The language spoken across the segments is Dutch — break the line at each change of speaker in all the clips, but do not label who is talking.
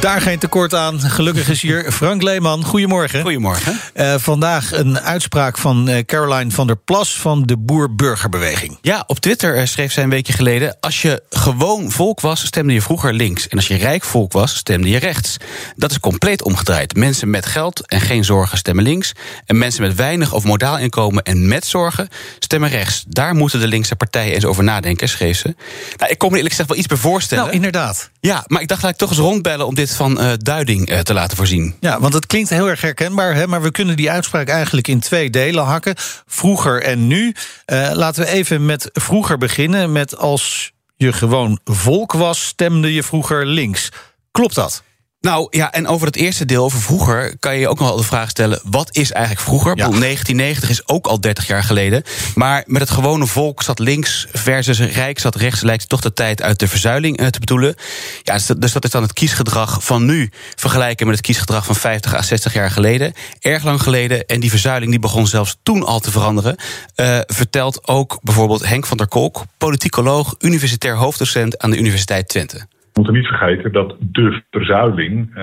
Daar geen tekort aan. Gelukkig is hier Frank Leeman. Goedemorgen.
Goedemorgen.
Uh, vandaag een uitspraak van uh, Caroline van der Plas van de Boer-Burgerbeweging.
Ja, op Twitter schreef zij een weekje geleden: Als je gewoon volk was, stemde je vroeger links. En als je rijk volk was, stemde je rechts. Dat is compleet omgedraaid. Mensen met geld en geen zorgen stemmen links. En mensen met weinig of modaal inkomen en met zorgen stemmen rechts. Daar moeten de linkse partijen eens over nadenken, schreef ze. Nou, ik kon me eerlijk gezegd wel iets bij voorstellen.
Nou, inderdaad.
Ja, maar ik dacht laat ik toch eens rondbellen om dit van uh, duiding uh, te laten voorzien.
Ja, want het klinkt heel erg herkenbaar, hè, maar we kunnen die uitspraak eigenlijk in twee delen hakken. Vroeger en nu. Uh, laten we even met vroeger beginnen. Met als je gewoon volk was, stemde je vroeger links. Klopt dat?
Nou ja, en over het eerste deel, over vroeger, kan je je ook nog wel de vraag stellen: wat is eigenlijk vroeger? Ja. 1990 is ook al 30 jaar geleden. Maar met het gewone volk zat links versus rijk zat rechts, lijkt toch de tijd uit de verzuiling te bedoelen. Ja, dus dat, dus dat is dan het kiesgedrag van nu vergelijken met het kiesgedrag van 50 à 60 jaar geleden. Erg lang geleden. En die verzuiling die begon zelfs toen al te veranderen. Uh, vertelt ook bijvoorbeeld Henk van der Kolk, politicoloog, universitair hoofddocent aan de Universiteit Twente.
We moeten niet vergeten dat de verzuiling uh,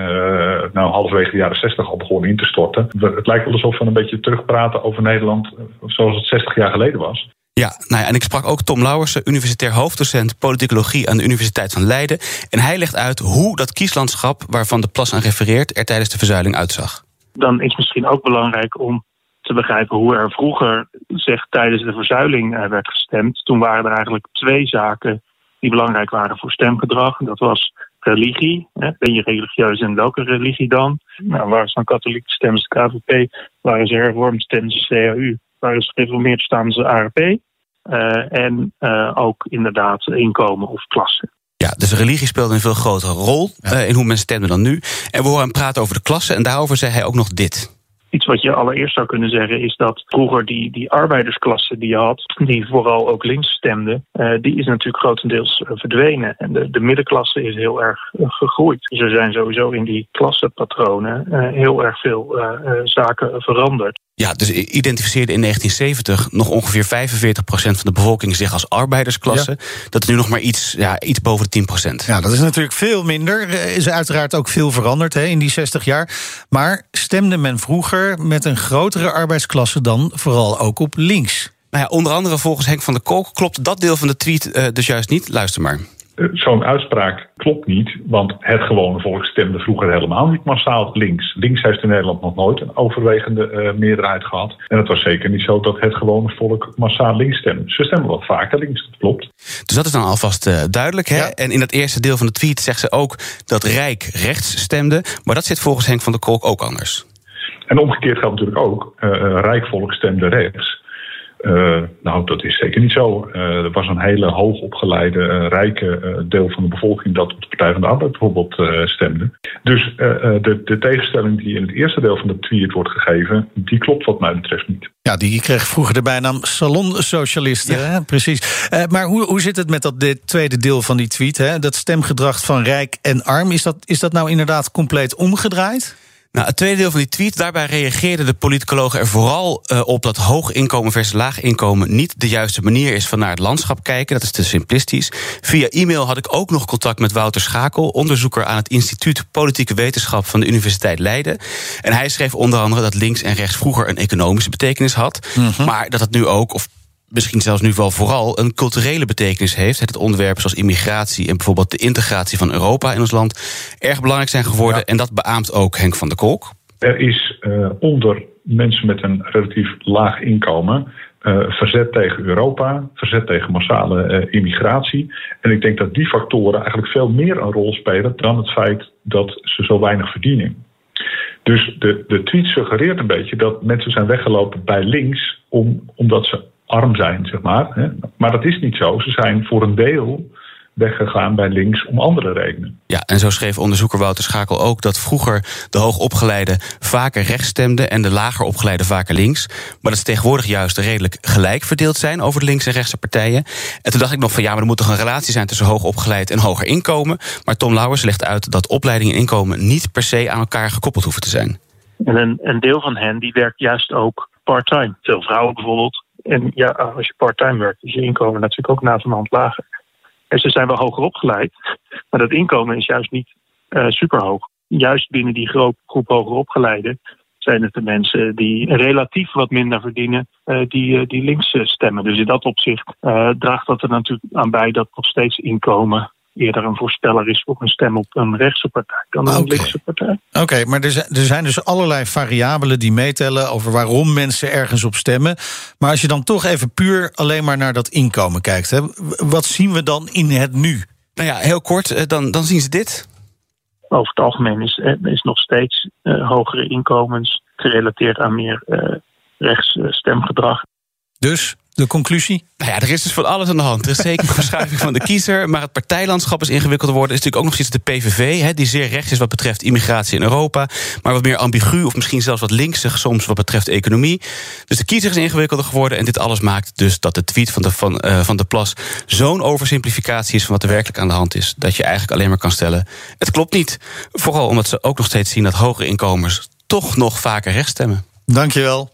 nou halverwege de jaren 60 al begon in te storten. Het lijkt wel alsof we een beetje terugpraten over Nederland zoals het 60 jaar geleden was.
Ja, nou ja, en ik sprak ook Tom Lauwersen, universitair hoofddocent politicologie aan de Universiteit van Leiden. En hij legt uit hoe dat kieslandschap waarvan de plas aan refereert er tijdens de verzuiling uitzag.
Dan is misschien ook belangrijk om te begrijpen hoe er vroeger zeg, tijdens de verzuiling werd gestemd. Toen waren er eigenlijk twee zaken die belangrijk waren voor stemgedrag. Dat was religie. Hè. Ben je religieus en welke religie dan? Nou, waren ze dan katholiek, stemmen ze KVP. Waren ze hervormd, stemmen ze CAU. Waren ze gereformeerd, staan ze ARP. Uh, en uh, ook inderdaad inkomen of klasse.
Ja, dus religie speelde een veel grotere rol ja. uh, in hoe men stemde dan nu. En we horen hem praten over de klasse en daarover zei hij ook nog dit.
Iets wat je allereerst zou kunnen zeggen is dat vroeger die, die arbeidersklasse die je had, die vooral ook links stemde, uh, die is natuurlijk grotendeels uh, verdwenen. En de, de middenklasse is heel erg uh, gegroeid. Er zijn sowieso in die klassenpatronen heel erg veel zaken veranderd.
Ja, dus identificeerde in 1970 nog ongeveer 45% van de bevolking zich als arbeidersklasse. Ja. Dat is nu nog maar iets, ja, iets boven de 10%.
Ja, dat is natuurlijk veel minder. Is uiteraard ook veel veranderd hè, in die 60 jaar. Maar stemde men vroeger met een grotere arbeidsklasse dan vooral ook op links?
Nou ja, onder andere volgens Henk van der Kolk klopt dat deel van de tweet uh, dus juist niet. Luister maar.
Zo'n uitspraak klopt niet, want het gewone volk stemde vroeger helemaal niet massaal links. Links heeft in Nederland nog nooit een overwegende uh, meerderheid gehad. En het was zeker niet zo dat het gewone volk massaal links stemde. Ze stemmen wat vaker links, dat klopt.
Dus dat is dan alvast uh, duidelijk. Hè? Ja. En in dat eerste deel van de tweet zegt ze ook dat Rijk rechts stemde. Maar dat zit volgens Henk van der Kolk ook anders.
En omgekeerd geldt natuurlijk ook, uh, Rijk volk stemde rechts. Uh, nou, dat is zeker niet zo. Uh, er was een hele hoogopgeleide, uh, rijke deel van de bevolking dat op de Partij van de Arbeid bijvoorbeeld stemde. Dus de, de, tegenstelling die in het eerste deel van de tweet wordt gegeven, die klopt wat mij betreft niet.
Ja, die kreeg vroeger de bijnaam salonsocialisten. Ja. Hè? Precies. maar hoe, hoe zit het met dat dit tweede deel van die tweet? Hè? Dat stemgedrag van rijk en arm, is dat, is dat nou inderdaad compleet omgedraaid?
Nou, het tweede deel van die tweet, daarbij reageerden de politicologen er vooral uh, op dat hoog inkomen versus laag inkomen niet de juiste manier is van naar het landschap kijken. Dat is te simplistisch. Via e-mail had ik ook nog contact met Wouter Schakel, onderzoeker aan het Instituut Politieke Wetenschap van de Universiteit Leiden. En hij schreef onder andere dat links en rechts vroeger een economische betekenis had, mm -hmm. maar dat het nu ook, of misschien zelfs nu wel vooral een culturele betekenis heeft. Het onderwerpen zoals immigratie en bijvoorbeeld de integratie van Europa in ons land erg belangrijk zijn geworden. Ja. En dat beaamt ook Henk van der Kolk.
Er is uh, onder mensen met een relatief laag inkomen. Uh, verzet tegen Europa, verzet tegen massale uh, immigratie. En ik denk dat die factoren eigenlijk veel meer een rol spelen dan het feit dat ze zo weinig verdienen. Dus de, de tweet suggereert een beetje dat mensen zijn weggelopen bij links om, omdat ze arm zijn, zeg maar. Maar dat is niet zo. Ze zijn voor een deel weggegaan bij links om andere redenen.
Ja, en zo schreef onderzoeker Wouter Schakel ook dat vroeger de hoogopgeleide vaker rechts stemden en de lager opgeleide vaker links. Maar dat ze tegenwoordig juist redelijk gelijk verdeeld zijn over de linkse en rechtse partijen. En toen dacht ik nog van ja, maar er moet toch een relatie zijn tussen hoogopgeleid en hoger inkomen. Maar Tom Lauwers legt uit dat opleiding en inkomen niet per se aan elkaar gekoppeld hoeven te zijn.
En een, een deel van hen die werkt juist ook part-time. Veel vrouwen bijvoorbeeld. En ja, als je part-time werkt, is je inkomen natuurlijk ook naast een hand lager. En ze zijn wel hoger opgeleid, maar dat inkomen is juist niet uh, superhoog. Juist binnen die groep, groep hoger opgeleiden zijn het de mensen die relatief wat minder verdienen, uh, die, die links stemmen. Dus in dat opzicht draagt dat er natuurlijk aan bij dat nog steeds inkomen eerder een voorsteller is voor een stem op een rechtse partij dan een okay. linkse partij.
Oké, maar er zijn, er zijn dus allerlei variabelen die meetellen over waarom mensen ergens op stemmen. Maar als je dan toch even puur alleen maar naar dat inkomen kijkt, hè, wat zien we dan in het nu?
Nou ja, heel kort, dan, dan zien ze dit.
Over het algemeen is, is nog steeds uh, hogere inkomens gerelateerd aan meer uh, rechts stemgedrag.
Dus de conclusie?
Nou ja, er is dus van alles aan de hand. Er is zeker een verschuiving van de kiezer. Maar het partijlandschap is ingewikkeld geworden. is natuurlijk ook nog steeds de PVV, hè, die zeer rechts is wat betreft immigratie in Europa. Maar wat meer ambigu of misschien zelfs wat linksig soms wat betreft economie. Dus de kiezer is ingewikkelder geworden. En dit alles maakt dus dat de tweet van de, van, uh, van de Plas zo'n oversimplificatie is van wat er werkelijk aan de hand is. Dat je eigenlijk alleen maar kan stellen: het klopt niet. Vooral omdat ze ook nog steeds zien dat hogere inkomens toch nog vaker rechts stemmen.
Dankjewel.